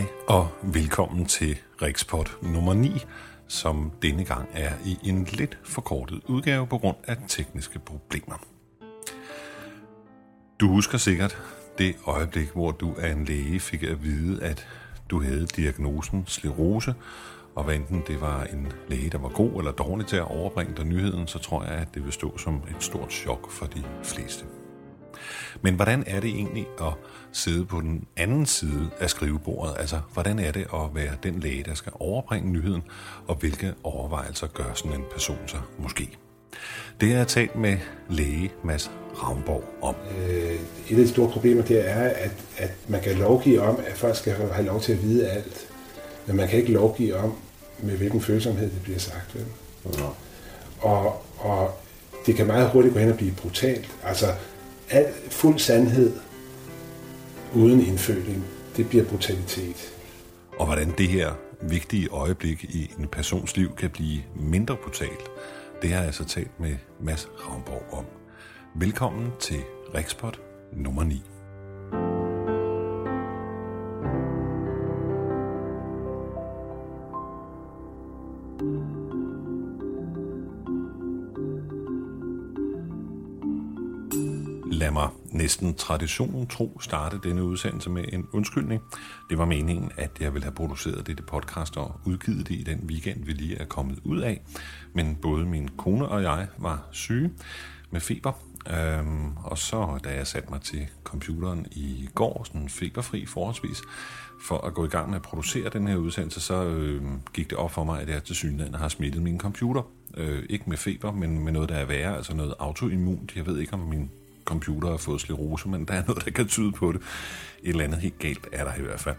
Hej og velkommen til Rikspot nummer 9, som denne gang er i en lidt forkortet udgave på grund af tekniske problemer. Du husker sikkert det øjeblik, hvor du af en læge fik at vide, at du havde diagnosen sklerose, og hvad enten det var en læge, der var god eller dårlig til at overbringe dig nyheden, så tror jeg, at det vil stå som et stort chok for de fleste. Men hvordan er det egentlig at sidde på den anden side af skrivebordet? Altså, hvordan er det at være den læge, der skal overbringe nyheden, og hvilke overvejelser gør sådan en person sig måske? Det har jeg talt med læge Mads Ravnborg om. Øh, et af de store problemer det er, at, at man kan lovgive om, at folk skal have lov til at vide alt. Men man kan ikke lovgive om, med hvilken følsomhed det bliver sagt. Vel? Ja. Og, og det kan meget hurtigt gå hen og blive brutalt. Altså, al fuld sandhed uden indføling, det bliver brutalitet. Og hvordan det her vigtige øjeblik i en persons liv kan blive mindre brutalt, det har jeg altså talt med Mads Ravnborg om. Velkommen til Rikspot nummer 9. næsten traditionen tro starte denne udsendelse med en undskyldning. Det var meningen, at jeg ville have produceret dette podcast og udgivet det i den weekend, vi lige er kommet ud af. Men både min kone og jeg var syge med feber, Øhm, og så, da jeg satte mig til computeren i går, sådan feberfri forholdsvis, for at gå i gang med at producere den her udsendelse, så øh, gik det op for mig, at jeg til synligheden har smittet min computer. Øh, ikke med feber, men med noget, der er værre, altså noget autoimmunt. Jeg ved ikke, om min computer har fået slerose, men der er noget, der kan tyde på det. Et eller andet helt galt er der i hvert fald.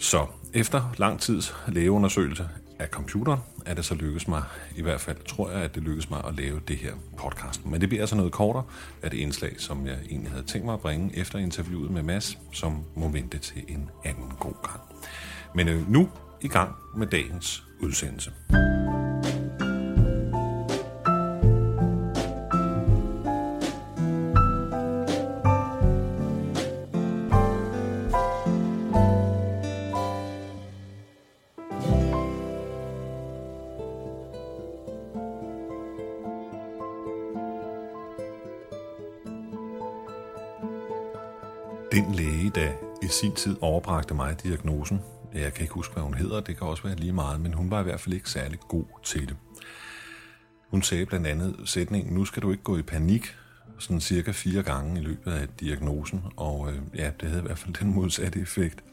Så efter lang tids lægeundersøgelse af computeren, er det så lykkedes mig, i hvert fald tror jeg, at det lykkedes mig at lave det her podcast. Men det bliver altså noget kortere af det indslag, som jeg egentlig havde tænkt mig at bringe efter interviewet med Mads, som må vente til en anden god gang. Men øh, nu i gang med dagens udsendelse. I sin tid overbragte mig diagnosen, jeg kan ikke huske, hvad hun hedder, det kan også være lige meget, men hun var i hvert fald ikke særlig god til det. Hun sagde blandt andet sætningen, nu skal du ikke gå i panik, sådan cirka fire gange i løbet af diagnosen, og øh, ja, det havde i hvert fald den modsatte effekt.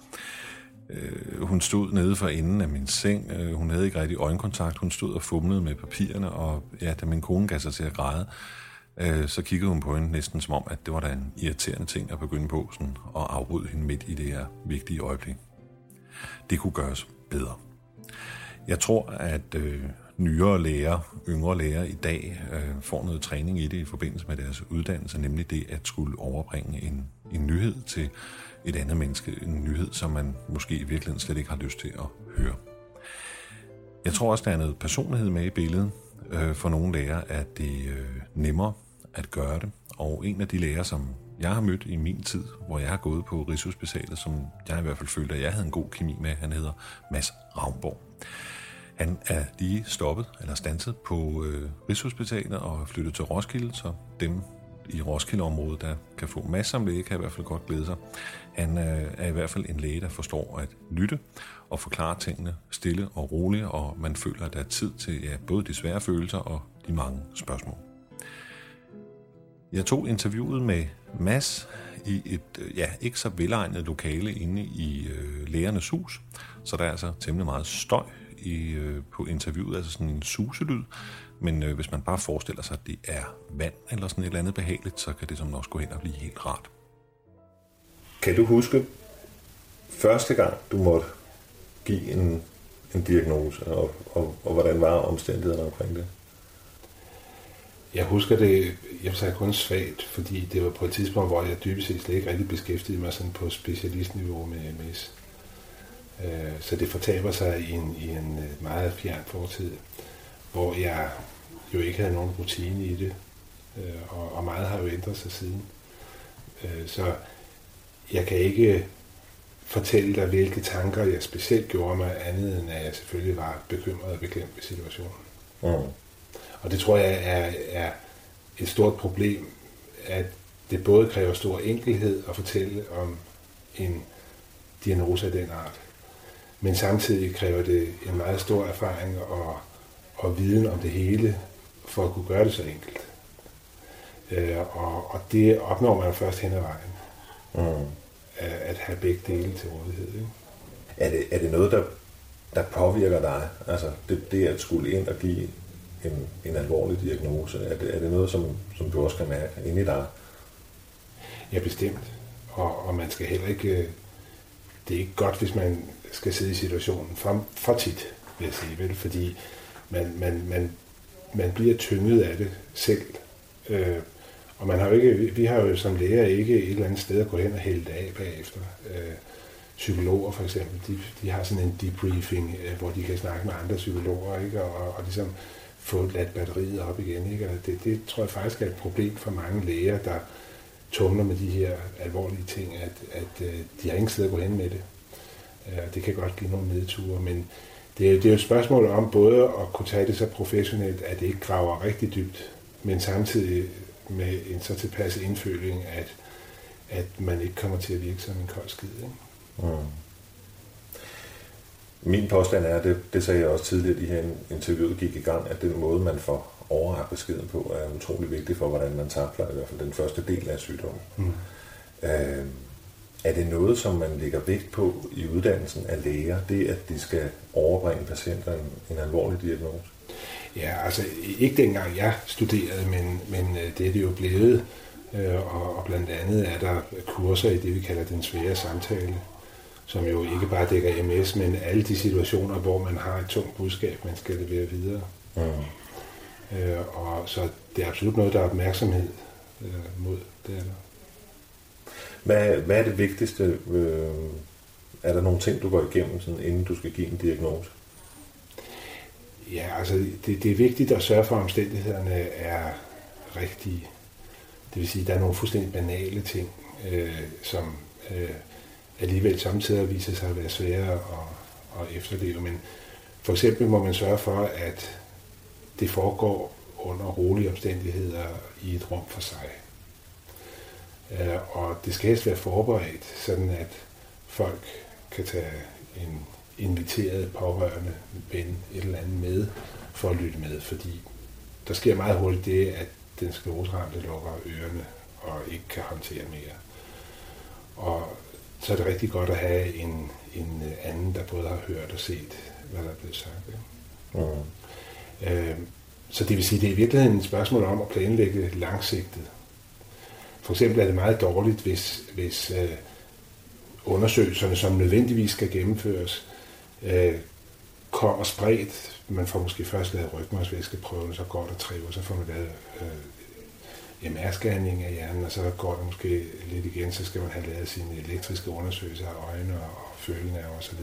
Øh, hun stod nede for enden af min seng, øh, hun havde ikke rigtig øjenkontakt, hun stod og fumlede med papirerne, og ja, da min kone gav sig til at græde, øh, så kiggede hun på hende næsten som om, at det var da en irriterende ting at begynde på, sådan, og afbryde hende midt i det her vigtige øjeblik. Det kunne gøres bedre. Jeg tror, at øh, nyere læger, yngre læger i dag øh, får noget træning i det i forbindelse med deres uddannelse, nemlig det at skulle overbringe en, en nyhed til et andet menneske. En nyhed, som man måske i virkeligheden slet ikke har lyst til at høre. Jeg tror også, der er noget personlighed med i billedet. Øh, for nogle læger er det øh, nemmere at gøre det. Og en af de læger, som jeg har mødt i min tid, hvor jeg har gået på Rigshospitalet, som jeg i hvert fald følte, at jeg havde en god kemi med, han hedder Mads Ravnborg. Han er lige stoppet, eller stanset på øh, Rigshospitalet og flyttet til Roskilde, så dem i Roskilde-området, der kan få masser af læge, kan i hvert fald godt glæde sig. Han øh, er i hvert fald en læge, der forstår at lytte og forklare tingene stille og roligt, og man føler, at der er tid til ja, både de svære følelser og de mange spørgsmål. Jeg tog interviewet med Mass i et øh, ja, ikke så velegnet lokale inde i øh, lægernes hus, så der er altså temmelig meget støj i, øh, på interviewet, altså sådan en suselyd. Men øh, hvis man bare forestiller sig, at det er vand eller sådan et eller andet behageligt, så kan det som også gå hen og blive helt rart. Kan du huske første gang, du måtte give en, en diagnose, og, og, og hvordan var omstændighederne omkring det? Jeg husker det, jeg sagde kun svagt, fordi det var på et tidspunkt, hvor jeg dybest set slet ikke rigtig beskæftigede mig sådan på specialistniveau med MS. Øh, så det fortaber sig i en, i en øh, meget fjern fortid, hvor jeg jo ikke havde nogen rutine i det, øh, og, og meget har jo ændret sig siden. Så jeg kan ikke fortælle dig, hvilke tanker jeg specielt gjorde mig, andet end at jeg selvfølgelig var bekymret og beklemt ved situationen. Mm. Og det tror jeg er, er et stort problem, at det både kræver stor enkelhed at fortælle om en diagnose af den art, men samtidig kræver det en meget stor erfaring og, og viden om det hele, for at kunne gøre det så enkelt. Øh, og, og det opnår man først hen ad vejen. Mm. At have begge dele til rådighed. Ikke? Er, det, er det noget, der, der påvirker dig? Altså det, det at skulle ind og give en, en alvorlig diagnose, er det, er det noget, som, som du også kan mærke inde i dig? Ja, bestemt. Og, og man skal heller ikke... Øh, det er ikke godt, hvis man skal sidde i situationen for, for tit, vil jeg sige, vel? fordi man, man, man, man bliver tynget af det selv. Øh, og man har jo ikke, vi har jo som læger ikke et eller andet sted at gå hen og hælde det af bagefter. Øh, psykologer for eksempel, de, de har sådan en debriefing, øh, hvor de kan snakke med andre psykologer, ikke? Og, og, og ligesom få ladt batteriet op igen. Ikke? Og det, det tror jeg faktisk er et problem for mange læger, der tumler med de her alvorlige ting, at, at øh, de har ingen sted at gå hen med det. Øh, det kan godt give nogle nedture, men det er, det er jo et spørgsmål om både at kunne tage det så professionelt, at det ikke graver rigtig dybt, men samtidig med en så tilpas indføling, at, at man ikke kommer til at virke som en kold skid. Ikke? Mm. Min påstand er, det, det sagde jeg også tidligere, de her interviewet gik i gang, at den måde, man får overragt beskeden på, er utrolig vigtig for, hvordan man takler i hvert fald den første del af sygdommen. Mm. Øh, er det noget, som man lægger vægt på i uddannelsen af læger, det at de skal overbringe patienter en, en alvorlig diagnose? Ja, altså ikke dengang jeg studerede, men, men øh, det er det jo blevet. Øh, og, og blandt andet er der kurser i det, vi kalder den svære samtale, som jo ikke bare dækker MS, men alle de situationer, hvor man har et tungt budskab, man skal levere videre. Mm. Øh, og så det er absolut noget, der er opmærksomhed øh, mod. Det er der. Hvad, hvad er det vigtigste? Øh, er der nogle ting, du går igennem, sådan, inden du skal give en diagnose? Ja, altså det, det er vigtigt at sørge for, at omstændighederne er rigtige. Det vil sige, at der er nogle fuldstændig banale ting, øh, som øh, alligevel samtidig viser sig at være svære at, at efterleve. Men for eksempel må man sørge for, at det foregår under rolige omstændigheder i et rum for sig. Øh, og det skal helst være forberedt, sådan at folk kan tage en inviteret pårørende ven et eller andet med for at lytte med, fordi der sker meget hurtigt det, at den skleroseramte lukker ørerne og ikke kan håndtere mere. Og så er det rigtig godt at have en, en anden, der både har hørt og set, hvad der er blevet sagt. Ja. Mm. Øh, så det vil sige, det er i virkeligheden et spørgsmål om at planlægge langsigtet. For eksempel er det meget dårligt, hvis, hvis øh, undersøgelserne, som nødvendigvis skal gennemføres, øh, kommer spredt. Man får måske først lavet rygmarvsvæskeprøven, så går der tre uger, så får man lavet øh, MR-scanning af hjernen, og så går det måske lidt igen, så skal man have lavet sine elektriske undersøgelser af øjne og følenerver osv.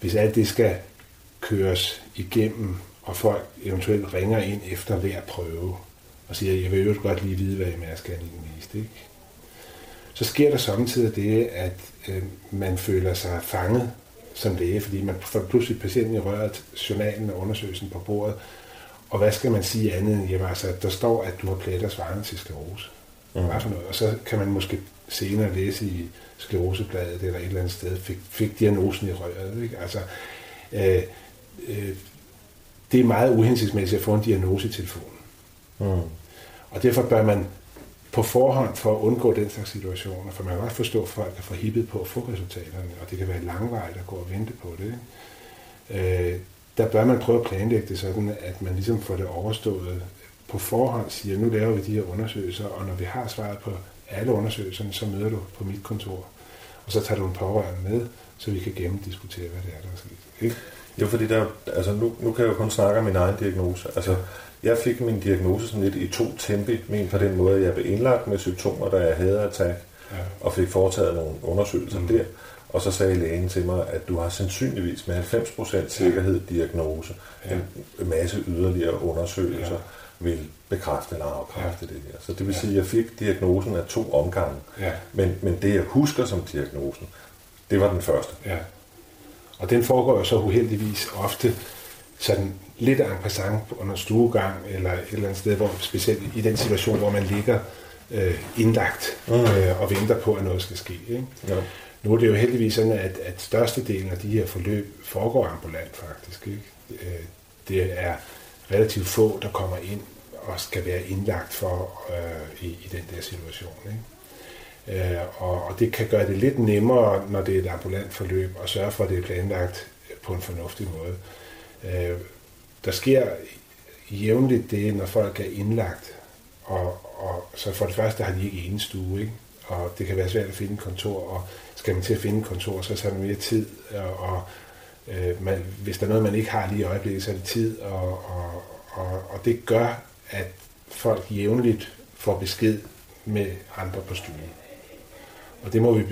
Hvis alt det skal køres igennem, og folk eventuelt ringer ind efter hver prøve, og siger, jeg vil jo godt lige vide, hvad MR-scanningen viste, ikke? så sker der samtidig det, at øh, man føler sig fanget som læge, fordi man får pludselig patienten i røret, journalen og undersøgelsen på bordet, og hvad skal man sige andet end, jamen altså, der står, at du har pletter svarende til sklerose. Mm. Hvad for noget? Og så kan man måske senere læse i sklerosebladet eller et eller andet sted, fik, fik diagnosen i røret. Ikke? Altså, øh, øh, det er meget uhensigtsmæssigt at få en diagnose i telefonen. Mm. Og derfor bør man på forhånd for at undgå den slags situationer, for man kan godt forstå, at folk er forhippet på at få resultaterne, og det kan være langvejt at gå og vente på det. Ikke? Øh, der bør man prøve at planlægge det sådan, at man ligesom får det overstået på forhånd, siger, nu laver vi de her undersøgelser, og når vi har svaret på alle undersøgelserne, så møder du på mit kontor, og så tager du en pårørende med, så vi kan gennemdiskutere, hvad det er, der er sket. Ikke? Jo, fordi der, altså nu, nu kan jeg jo kun snakke om min egen diagnose. Altså, jeg fik min diagnose sådan lidt i to tempi, men på den måde, at jeg blev indlagt med symptomer, da jeg havde attack, ja. og fik foretaget nogle undersøgelser mm. der. Og så sagde lægen til mig, at du har sandsynligvis med 90% sikkerhed diagnose. Ja. En masse yderligere undersøgelser ja. vil bekræfte eller afkræfte ja. det her. Så det vil ja. sige, at jeg fik diagnosen af to omgange. Ja. Men, men det, jeg husker som diagnosen, Det var den første. Ja. Og den foregår jo så uheldigvis ofte sådan lidt en passant under stuegang, eller et eller andet sted, hvor specielt i den situation, hvor man ligger øh, indlagt mm. øh, og venter på, at noget skal ske. Ikke? Ja. Nu er det jo heldigvis sådan, at, at størstedelen af de her forløb foregår ambulant faktisk. Ikke? Øh, det er relativt få, der kommer ind og skal være indlagt for øh, i, i den der situation. Ikke? Øh, og, og det kan gøre det lidt nemmere, når det er et ambulant forløb, at sørge for, at det er planlagt på en fornuftig måde. Øh, der sker jævnligt det, når folk er indlagt, og, og så for det første har de ikke en stue, ikke? Og det kan være svært at finde et kontor, og skal man til at finde et kontor, så tager det mere tid, og, og øh, man, hvis der er noget, man ikke har lige i øjeblikket, så er det tid, og, og, og, og det gør, at folk jævnligt får besked med andre på stuen. Og det må vi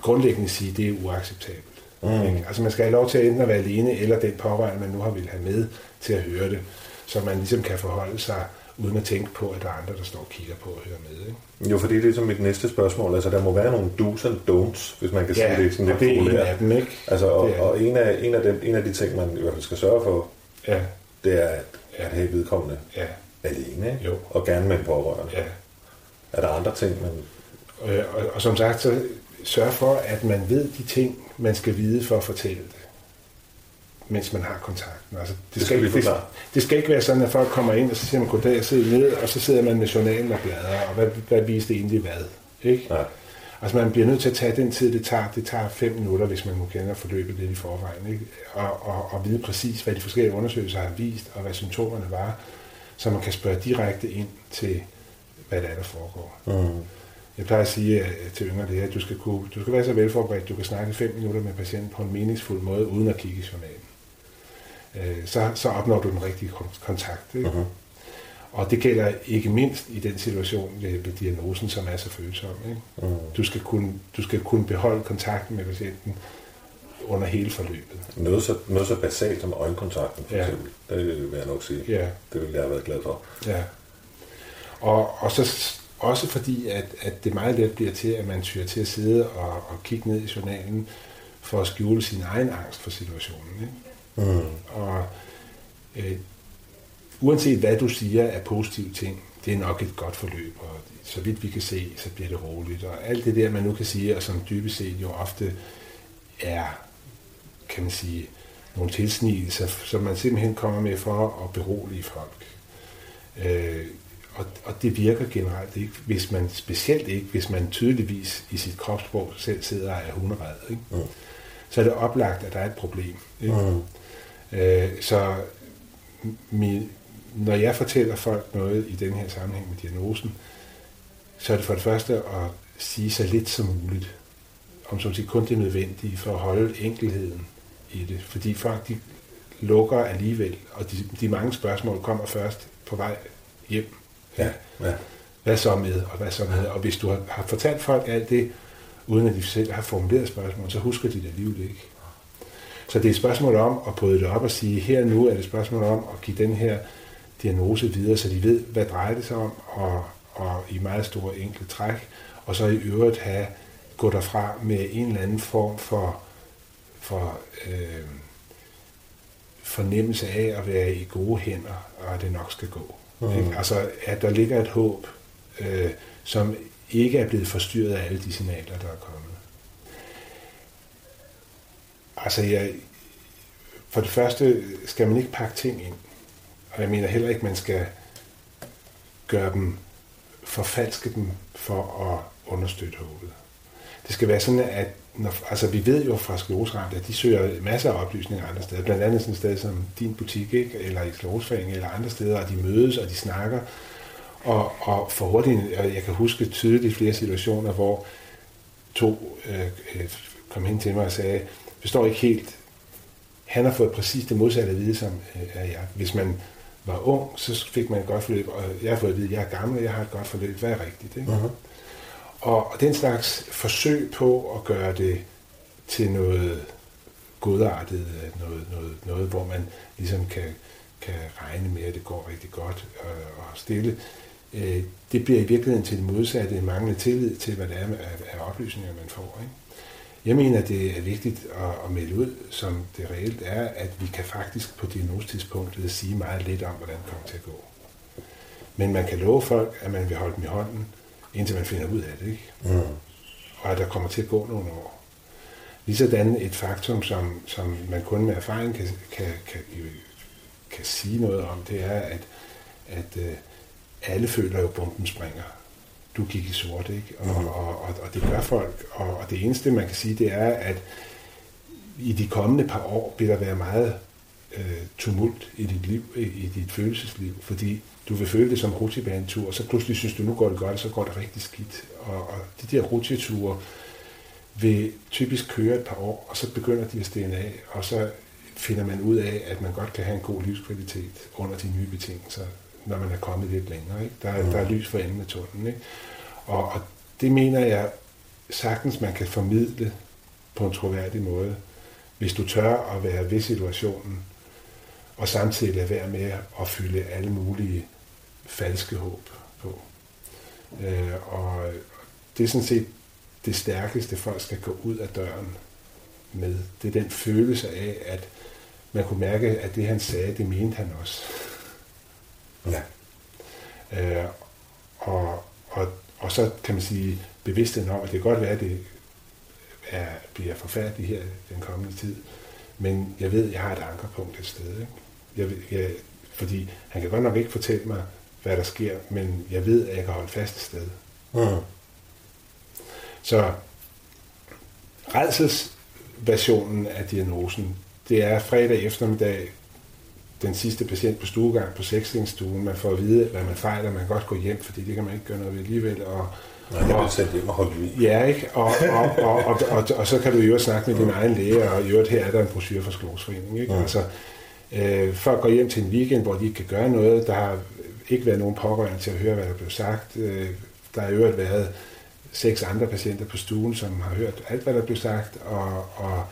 grundlæggende sige, det er uacceptabelt. Mm. Ikke? Altså man skal have lov til at enten at være alene, eller den pårørende, man nu har vil have med til at høre det, så man ligesom kan forholde sig uden at tænke på, at der er andre, der står og kigger på og hører med. Ikke? Jo, for det er ligesom mit næste spørgsmål. Altså, der må være nogle do's and don'ts, hvis man kan ja, sige det sådan lidt det er en af dem, ikke? Altså, og, og en, af, en, af dem, en af de ting, man i hvert fald skal sørge for, ja. det er at, at have vedkommende ja. alene, ikke? Jo. og gerne med en pårørende. Ja. Er der andre ting, man... Øh, og, og som sagt, så sørg for, at man ved de ting, man skal vide for at fortælle det mens man har kontakten. Altså, det, det, skal ikke, det, det skal ikke være sådan, at folk kommer ind, og så siger man goddag sidder ned, og så sidder man med journalen og bladrer, og hvad, hvad viste egentlig hvad? Ikke? Nej. Altså man bliver nødt til at tage den tid, det tager. Det tager fem minutter, hvis man nu kender forløbet lidt i forvejen. Ikke? Og, og, og vide præcis, hvad de forskellige undersøgelser har vist, og hvad symptomerne var, så man kan spørge direkte ind til, hvad det er, der foregår. Mm. Jeg plejer at sige til yngre det her, at du skal, kunne, du skal være så velforberedt, du kan snakke fem minutter med patienten på en meningsfuld måde, uden at kigge i journalen øh, så, så opnår du den rigtige kontakt. Ikke? Uh-huh. Og det gælder ikke mindst i den situation ved, ved diagnosen, som er så følsom. Ikke? Uh-huh. Du, skal kunne, du skal kunne beholde kontakten med patienten under hele forløbet. Noget så, noget så basalt som øjenkontakten, for ja. eksempel. Det vil jeg nok sige. Ja. Det vil jeg have været glad for. Ja. Og, og så også fordi, at, at det meget let bliver til, at man tyrer til at sidde og, og kigge ned i journalen for at skjule sin egen angst for situationen. Ikke? Mm. Og øh, uanset hvad du siger er positive ting, det er nok et godt forløb, og så vidt vi kan se, så bliver det roligt. Og alt det der, man nu kan sige, og som dybest set jo ofte er, kan man sige, nogle tilsnigelser, som man simpelthen kommer med for at berolige folk. Øh, og, og det virker generelt ikke, hvis man, specielt ikke, hvis man tydeligvis i sit kropssprog selv sidder og er hunderedd. Ikke? Mm. Så er det oplagt, at der er et problem. Ikke? Mm. Øh, så min, når jeg fortæller folk noget i den her sammenhæng med diagnosen, så er det for det første at sige så lidt som muligt, om som siger kun det nødvendige for at holde enkelheden i det. Fordi folk de lukker alligevel, og de, de mange spørgsmål kommer først på vej hjem. Ja, ja. Hvad så med, og hvad så med? Og hvis du har, har fortalt folk alt det, uden at de selv har formuleret spørgsmål, så husker de det alligevel ikke. Så det er et spørgsmål om at bryde det op og sige, her nu er det et spørgsmål om at give den her diagnose videre, så de ved, hvad drejer det sig om, og, og i meget store enkle træk, og så i øvrigt have gå derfra med en eller anden form for, for øh, fornemmelse af at være i gode hænder, og at det nok skal gå. Mm. Ikke? Altså, at der ligger et håb, øh, som ikke er blevet forstyrret af alle de signaler, der er kommet. Altså, jeg, for det første skal man ikke pakke ting ind. Og jeg mener heller ikke, man skal gøre dem, forfalske dem for at understøtte håbet. Det skal være sådan, at når, altså vi ved jo fra skleroseramte, at de søger masser af oplysninger andre steder, blandt andet sådan et sted som din butik, ikke? eller i skleroseforeningen, eller andre steder, og de mødes, og de snakker, og, og for hurtigt, og jeg kan huske tydeligt flere situationer, hvor to øh, øh kom hen til mig og sagde, forstår ikke helt. Han har fået præcis det modsatte at vide som øh, er jeg. Hvis man var ung, så fik man et godt forløb, og jeg har fået at vide, at jeg er gammel, og jeg har et godt forløb. Hvad er rigtigt? Ikke? Uh-huh. Og, og den slags forsøg på at gøre det til noget godartet, noget, noget, noget hvor man ligesom kan, kan regne med, at det går rigtig godt og, og stille, øh, det bliver i virkeligheden til det modsatte, en manglende tillid til, hvad det er af, af oplysninger, man får. Ikke? Jeg mener, det er vigtigt at, at melde ud, som det reelt er, at vi kan faktisk på diagnosetidspunktet sige meget lidt om, hvordan det kommer til at gå. Men man kan love folk, at man vil holde dem i hånden, indtil man finder ud af det. Ikke? Mm. Og at der kommer til at gå nogle år. Ligesådan et faktum, som, som man kun med erfaring kan, kan, kan, kan sige noget om, det er, at, at uh, alle føler jo, at bomben springer. Du gik i sort, ikke? Og, mm. og, og, og det gør folk. Og, og det eneste, man kan sige, det er, at i de kommende par år vil der være meget uh, tumult i dit liv, i dit følelsesliv, fordi du vil føle det som rutsjebanetur, og så pludselig synes du, nu går det godt, og så går det rigtig skidt. Og, og de der rutsjeture vil typisk køre et par år, og så begynder de at stene af, og så finder man ud af, at man godt kan have en god livskvalitet under de nye betingelser, når man er kommet lidt længere. Ikke? Der, er, mm. der er lys for enden af tunnelen. Ikke? Og, og det mener jeg sagtens, man kan formidle på en troværdig måde, hvis du tør at være ved situationen, og samtidig lade være med at fylde alle mulige falske håb på. Øh, og det er sådan set det stærkeste, folk skal gå ud af døren med. Det er den følelse af, at man kunne mærke, at det han sagde, det mente han også. Ja. Øh, og, og, og så kan man sige bevidstheden om, at det kan godt være, at det er, bliver forfærdeligt her den kommende tid, men jeg ved, at jeg har et ankerpunkt et sted. Ikke? Jeg, jeg, fordi han kan godt nok ikke fortælle mig, hvad der sker, men jeg ved, at jeg kan holde fast et sted. Mm. Så redselsversionen af diagnosen, det er fredag eftermiddag, den sidste patient på stuegang på sekslingsstuen. Man får at vide, hvad man fejler. Man kan godt gå hjem, fordi det kan man ikke gøre noget ved alligevel. Og, Nej, jeg vil sætte hjem og holde ud. Ja, ikke? Og, og, og, og, og, og, og, så kan du jo snakke med din egen læge, og i øvrigt her er der en brochure fra Sklovsforeningen. Ikke? Ja. Altså, øh, folk går hjem til en weekend, hvor de ikke kan gøre noget. Der har ikke været nogen pårørende til at høre, hvad der blev sagt. Øh, der har i øvrigt været seks andre patienter på stuen, som har hørt alt, hvad der blev sagt, og, og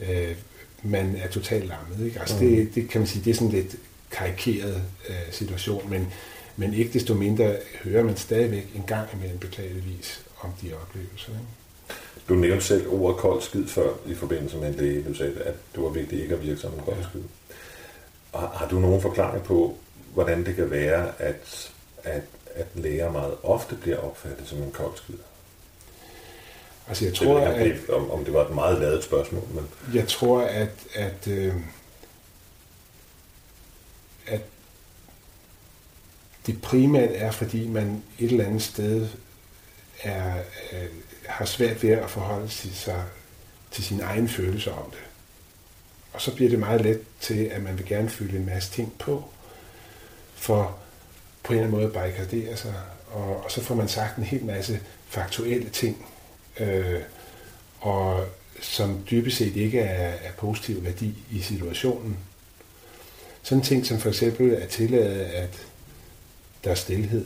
øh, man er totalt lammet. Ikke? Altså mm. det, det kan man sige, det er sådan lidt karikeret øh, situation, men, men ikke desto mindre hører man stadigvæk en gang imellem beklageligvis om de oplevelser. Ikke? Du nævnte selv ordet kold skid før i forbindelse med en læge. Du sagde, at det var vigtigt ikke at virke som en kold skid. Ja. Har, har du nogen forklaring på, hvordan det kan være, at, at, at læger meget ofte bliver opfattet som en kold skid? Altså jeg tror, det at, om, om det var et meget lavet spørgsmål. Men... Jeg tror, at, at, øh, at det primært er, fordi man et eller andet sted er, øh, har svært ved at forholde sig til sine egne følelser om det. Og så bliver det meget let til, at man vil gerne fylde en masse ting på, for på en eller anden måde barrikadere sig, og, og så får man sagt en hel masse faktuelle ting, øh, og som dybest set ikke er, er positiv værdi i situationen. Sådan ting som for eksempel at tillade, at der er stillhed.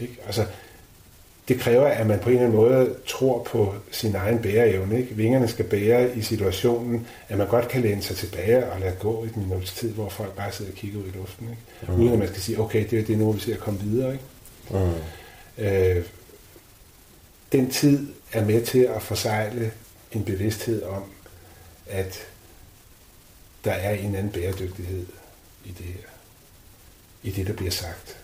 Ikke? Altså, det kræver, at man på en eller anden måde tror på sin egen bæreevne. Ikke? Vingerne skal bære i situationen, at man godt kan læne sig tilbage og lade gå et minuts tid, hvor folk bare sidder og kigger ud i luften. Ikke? Mm. Uden at man skal sige, okay, det er det nu, vi ser at komme videre. Ikke? Mm. Øh, den tid er med til at forsejle en bevidsthed om, at der er en anden bæredygtighed i det her. I det, der bliver sagt.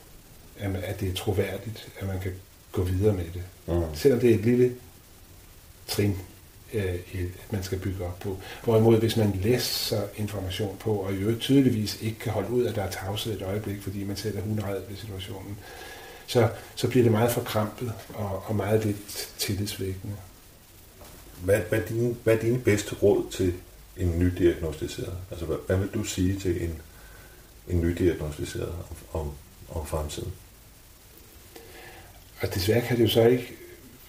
At det er troværdigt, at man kan gå videre med det. Mm. Selvom det er et lille trin, øh, man skal bygge op på. Hvorimod, hvis man læser information på, og i øvrigt tydeligvis ikke kan holde ud, at der er tavshed et øjeblik, fordi man sætter hundred ved situationen, så, så bliver det meget forkrampet og, og meget lidt tillidsvækkende. Hvad, hvad, er dine, hvad er dine bedste råd til en nydiagnostiseret? Altså, hvad, hvad vil du sige til en, en nydiagnostiseret om, om, om fremtiden? Og desværre kan det jo så ikke,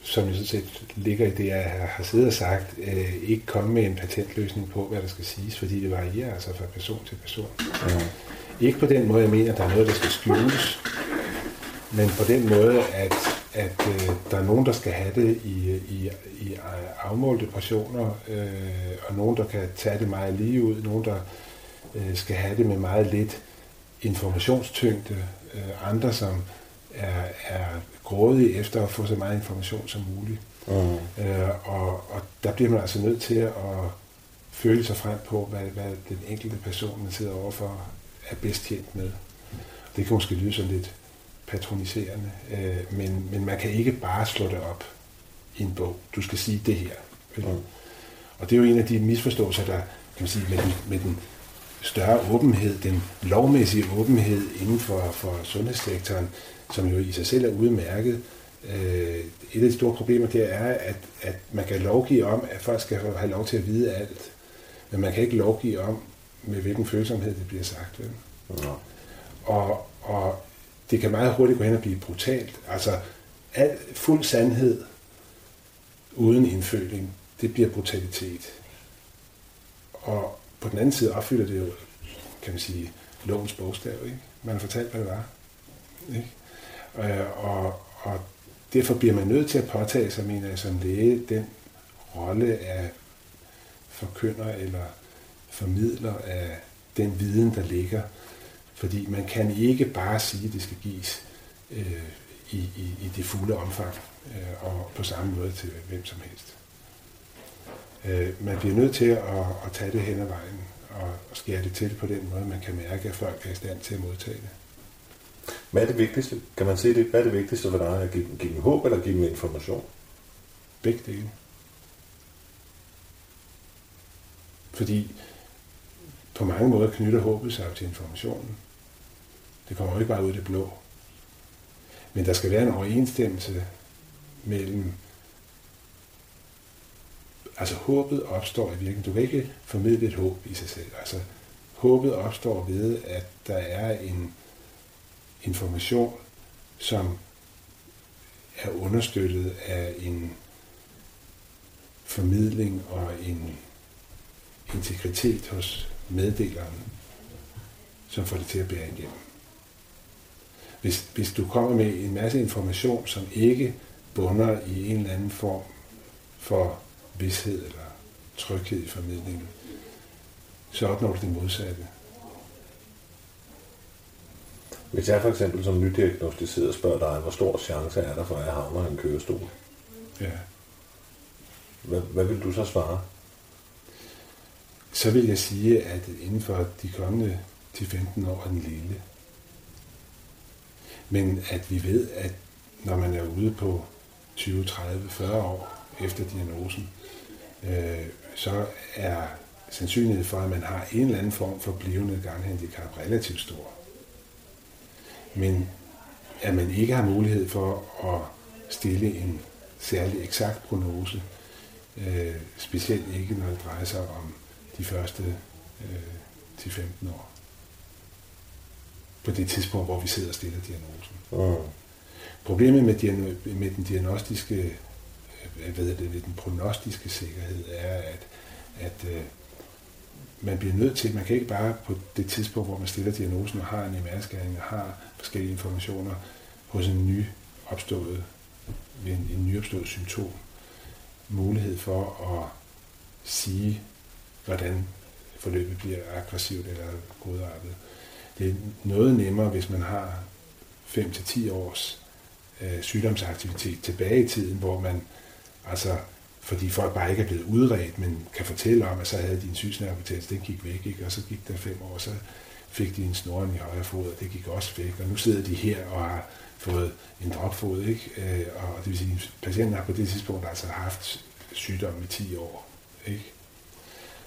som jeg så set ligger i det, jeg har siddet og sagt, øh, ikke komme med en patentløsning på, hvad der skal siges, fordi det varierer altså fra person til person. Mm. Ikke på den måde, jeg mener, at der er noget, der skal skjules, men på den måde, at, at øh, der er nogen, der skal have det i, i, i afmålte portioner, øh, og nogen, der kan tage det meget lige ud, nogen, der øh, skal have det med meget lidt informationstyngde, øh, andre, som er, er grådige efter at få så meget information som muligt. Mm. Øh, og, og der bliver man altså nødt til at føle sig frem på, hvad, hvad den enkelte person, man sidder overfor, er bedst tjent med. Det kan måske lyde sådan lidt patroniserende, øh, men, men man kan ikke bare slå det op i en bog. Du skal sige det her. Mm. Og det er jo en af de misforståelser, der kan man sige, med den, med den større åbenhed, den lovmæssige åbenhed inden for, for sundhedssektoren, som jo i sig selv er udmærket. Øh, et af de store problemer det er, at, at man kan lovgive om, at folk skal have lov til at vide alt, men man kan ikke lovgive om, med hvilken følsomhed det bliver sagt. Vel? Ja. Og, og det kan meget hurtigt gå hen og blive brutalt. Altså, al, fuld sandhed uden indføling, det bliver brutalitet. Og på den anden side opfylder det jo, kan man sige, lovens bogstav. Ikke? Man har fortalt, hvad det var. Ikke? Øh, og, og derfor bliver man nødt til at påtage sig, mener jeg, som læge, den rolle af forkynder eller formidler af den viden, der ligger. Fordi man kan ikke bare sige, at det skal gives øh, i, i, i det fulde omfang øh, og på samme måde til hvem som helst. Øh, man bliver nødt til at, at tage det hen ad vejen og skære det til på den måde, man kan mærke, at folk er i stand til at modtage det. Hvad er det vigtigste? Kan man se det? Hvad er det vigtigste for dig? At give, give dem håb eller give dem information? Begge dele. Fordi på mange måder knytter håbet sig til informationen. Det kommer jo ikke bare ud af det blå. Men der skal være en overensstemmelse mellem altså håbet opstår i virkeligheden. Du kan ikke formidle et håb i sig selv. Altså håbet opstår ved, at der er en information, som er understøttet af en formidling og en integritet hos meddeleren, som får det til at bære igennem. Hvis, hvis du kommer med en masse information, som ikke bunder i en eller anden form for vidshed eller tryghed i formidlingen, så opnår du det modsatte. Hvis jeg for eksempel som nydiagnostiseret spørger dig, hvor stor chance er der for, at jeg havner i en kørestol? Ja. Hvad, hvad vil du så svare? Så vil jeg sige, at inden for de kommende 10-15 år er den lille. Men at vi ved, at når man er ude på 20, 30, 40 år efter diagnosen, øh, så er sandsynligheden for, at man har en eller anden form for blivende ganghandicap relativt stor. Men at man ikke har mulighed for at stille en særlig eksakt prognose, øh, specielt ikke når det drejer sig om de første øh, 10-15 år. På det tidspunkt, hvor vi sidder og stiller diagnosen. Mm. Problemet med, med den diagnostiske, øh, hvad det, den prognostiske sikkerhed er, at, at øh, man bliver nødt til, man kan ikke bare på det tidspunkt, hvor man stiller diagnosen og har en MR-scanning og har forskellige informationer hos en ny opstået, ved en, en nyopstået symptom, mulighed for at sige, hvordan forløbet bliver aggressivt eller godartet. Det er noget nemmere, hvis man har 5-10 års øh, sygdomsaktivitet tilbage i tiden, hvor man altså fordi folk bare ikke er blevet udredt, men kan fortælle om, at så havde de en sygsnervebetændelse, den gik væk, ikke? og så gik der fem år, så fik de en snoren i højre fod, og det gik også væk, og nu sidder de her og har fået en dropfod, ikke? Øh, og det vil sige, at patienten har på det tidspunkt altså haft sygdom i 10 år. Ikke?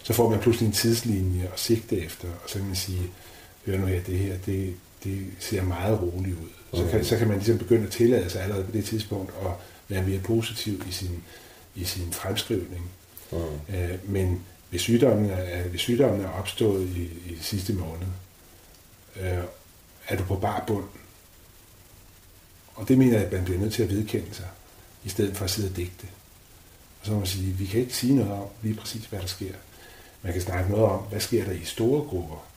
Så får man pludselig en tidslinje at sigte efter, og så kan man sige, hør nu her, det her, det, det ser meget roligt ud. Så kan, så kan man ligesom begynde at tillade sig allerede på det tidspunkt at være mere positiv i sin, i sin fremskrivning. Mm. Øh, men hvis sygdommen, er, hvis sygdommen er opstået i, i sidste måned, øh, er du på bar bund. Og det mener jeg, at man bliver nødt til at vedkende sig, i stedet for at sidde og digte. Og så må man sige, vi kan ikke sige noget om lige præcis, hvad der sker. Man kan snakke noget om, hvad sker der i store grupper.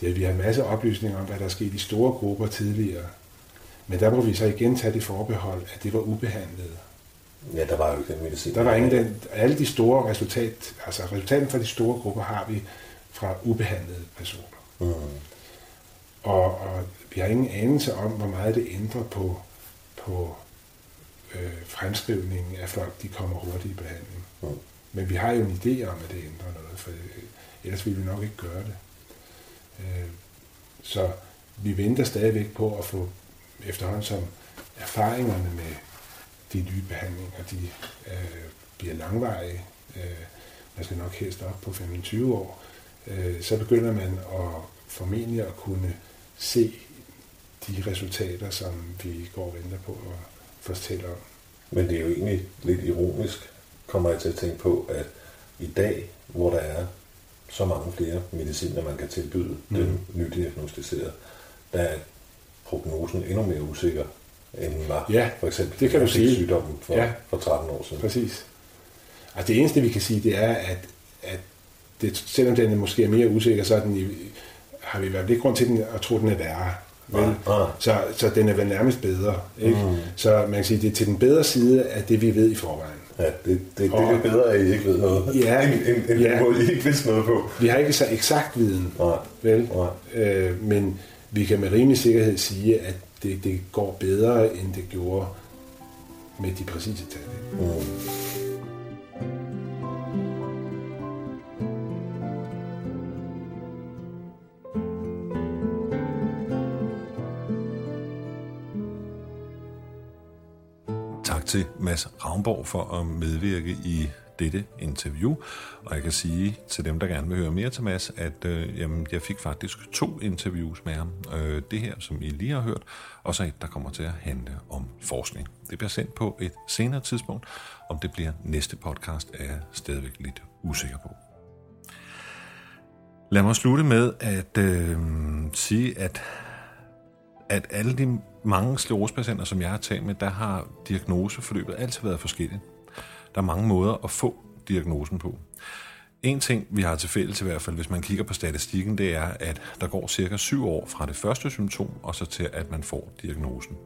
Det er, at vi har en masse oplysninger om, hvad der er sket i store grupper tidligere. Men der må vi så igen tage det forbehold, at det var ubehandlet. Ja, der var jo ikke den medicin. Der var ingen den. Alle de store resultat, altså resultaten fra de store grupper har vi fra ubehandlede personer. Mm. Og, og vi har ingen anelse om, hvor meget det ændrer på, på øh, fremskrivningen af folk, de kommer hurtigt i behandling. Mm. Men vi har jo en idé om, at det ændrer noget, for ellers ville vi nok ikke gøre det. Øh, så vi venter stadigvæk på at få efterhånden som erfaringerne med de nye behandlinger, de øh, bliver langvarige. Øh, man skal nok helst op på 25 år. Øh, så begynder man at formentlig at kunne se de resultater, som vi går og venter på at fortælle om. Men det er jo egentlig lidt ironisk, kommer jeg til at tænke på, at i dag, hvor der er så mange flere mediciner, man kan tilbyde mm. den nydiagnostiserede, der er prognosen endnu mere usikker, end den var ja, for eksempel det kan du sige. sygdommen for, ja. for 13 år siden. Præcis. Altså det eneste, vi kan sige, det er, at, at det, selvom den måske er mere usikker, så er den, har vi i hvert fald ikke grund til den, at tro, at den er værre. Vel? Ah, ah. Så, så den er vel nærmest bedre. Ikke? Mm. Så man kan sige, det er til den bedre side af det, vi ved i forvejen. Ja, det, det, det er bedre, at I ikke ved noget, ja, end, end, end ja. I ikke vidste noget på. Vi har ikke så eksakt viden, Nej. vel? Nej. Øh, men vi kan med rimelig sikkerhed sige, at det, det går bedre, end det gjorde med de præcise tal. Mm. Til Mads Ravnborg for at medvirke i dette interview. Og jeg kan sige til dem, der gerne vil høre mere til Mads, at øh, jamen, jeg fik faktisk to interviews med ham. Øh, det her, som I lige har hørt, og så et, der kommer til at handle om forskning. Det bliver sendt på et senere tidspunkt. Om det bliver næste podcast, er jeg stadigvæk lidt usikker på. Lad mig slutte med at øh, sige, at at alle de mange sklerosepatienter, som jeg har talt med, der har diagnoseforløbet altid været forskelligt. Der er mange måder at få diagnosen på. En ting, vi har til fælles i hvert fald, hvis man kigger på statistikken, det er, at der går cirka syv år fra det første symptom, og så til, at man får diagnosen.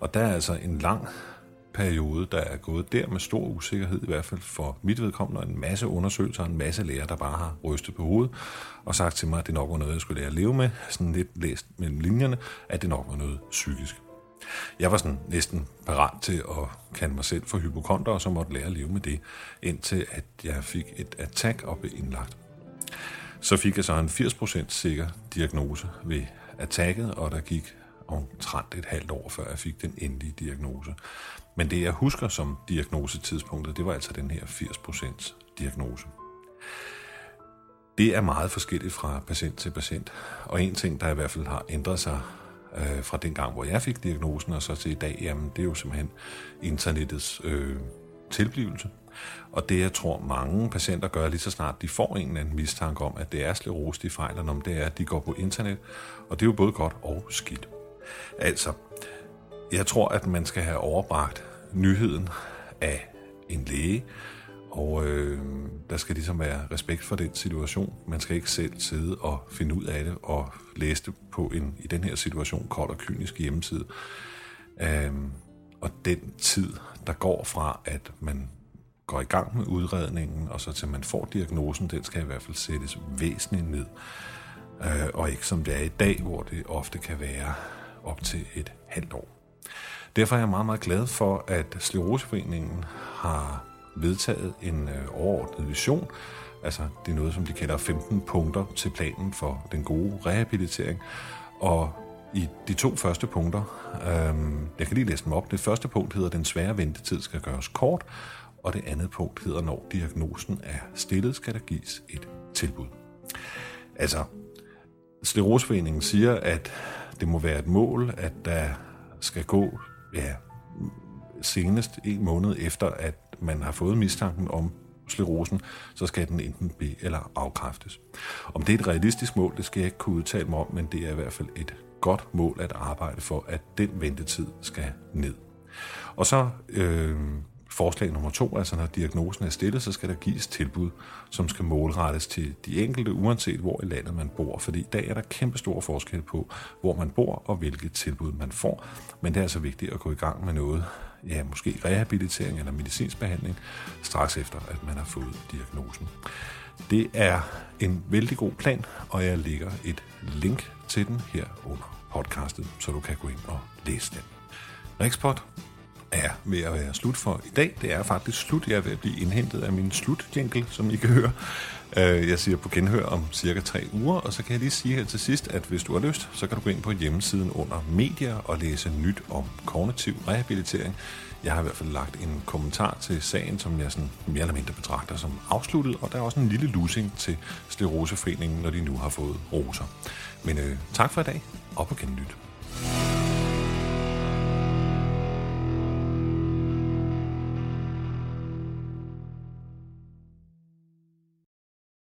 Og der er altså en lang periode, der er gået der med stor usikkerhed, i hvert fald for mit vedkommende, en masse undersøgelser, en masse læger, der bare har rystet på hovedet og sagt til mig, at det nok var noget, jeg skulle lære at leve med, sådan lidt læst mellem linjerne, at det nok var noget psykisk. Jeg var sådan næsten parat til at kalde mig selv for hypokonter, og så måtte lære at leve med det, indtil at jeg fik et attack og blev indlagt. Så fik jeg så en 80% sikker diagnose ved attacket, og der gik omtrent et halvt år, før jeg fik den endelige diagnose. Men det, jeg husker som diagnosetidspunktet, det var altså den her 80% diagnose. Det er meget forskelligt fra patient til patient, og en ting, der i hvert fald har ændret sig øh, fra den gang, hvor jeg fik diagnosen, og så til i dag, jamen, det er jo simpelthen internettets øh, tilblivelse. Og det, jeg tror, mange patienter gør lige så snart de får en eller anden mistanke om, at det er sklerose, de fejler, om det er, at de går på internet, og det er jo både godt og skidt. Altså, jeg tror, at man skal have overbragt nyheden af en læge, og øh, der skal ligesom være respekt for den situation. Man skal ikke selv sidde og finde ud af det og læse det på en, i den her situation, kold og kynisk hjemmeside. Øh, og den tid, der går fra, at man går i gang med udredningen, og så til man får diagnosen, den skal i hvert fald sættes væsentligt ned. Øh, og ikke som det er i dag, hvor det ofte kan være op til et halvt år. Derfor er jeg meget, meget glad for, at Sleroseforeningen har vedtaget en øh, overordnet vision. Altså, det er noget, som de kalder 15 punkter til planen for den gode rehabilitering. Og i de to første punkter, øhm, jeg kan lige læse dem op. Det første punkt hedder, at den svære ventetid skal gøres kort, og det andet punkt hedder, når diagnosen er stillet, skal der gives et tilbud. Altså, Sleroseforeningen siger, at det må være et mål, at der skal gå ja, senest en måned efter, at man har fået mistanken om sklerosen, så skal den enten be- eller afkræftes. Om det er et realistisk mål, det skal jeg ikke kunne udtale mig om, men det er i hvert fald et godt mål at arbejde for, at den ventetid skal ned. Og så øh, forslag nummer to, altså når diagnosen er stillet, så skal der gives tilbud, som skal målrettes til de enkelte, uanset hvor i landet man bor. Fordi i dag er der kæmpe stor forskel på, hvor man bor og hvilket tilbud man får. Men det er altså vigtigt at gå i gang med noget, ja, måske rehabilitering eller medicinsk behandling, straks efter, at man har fået diagnosen. Det er en vældig god plan, og jeg lægger et link til den her under podcastet, så du kan gå ind og læse den. Rikspot er ved at være slut for i dag. Det er faktisk slut. Jeg er ved at blive indhentet af min slutjingle, som I kan høre. Øh, jeg siger på genhør om cirka tre uger, og så kan jeg lige sige her til sidst, at hvis du har lyst, så kan du gå ind på hjemmesiden under medier og læse nyt om kognitiv rehabilitering. Jeg har i hvert fald lagt en kommentar til sagen, som jeg sådan mere eller mindre betragter som afsluttet, og der er også en lille lusing til Skleroseforeningen, når de nu har fået roser. Men øh, tak for i dag, og på genlyt.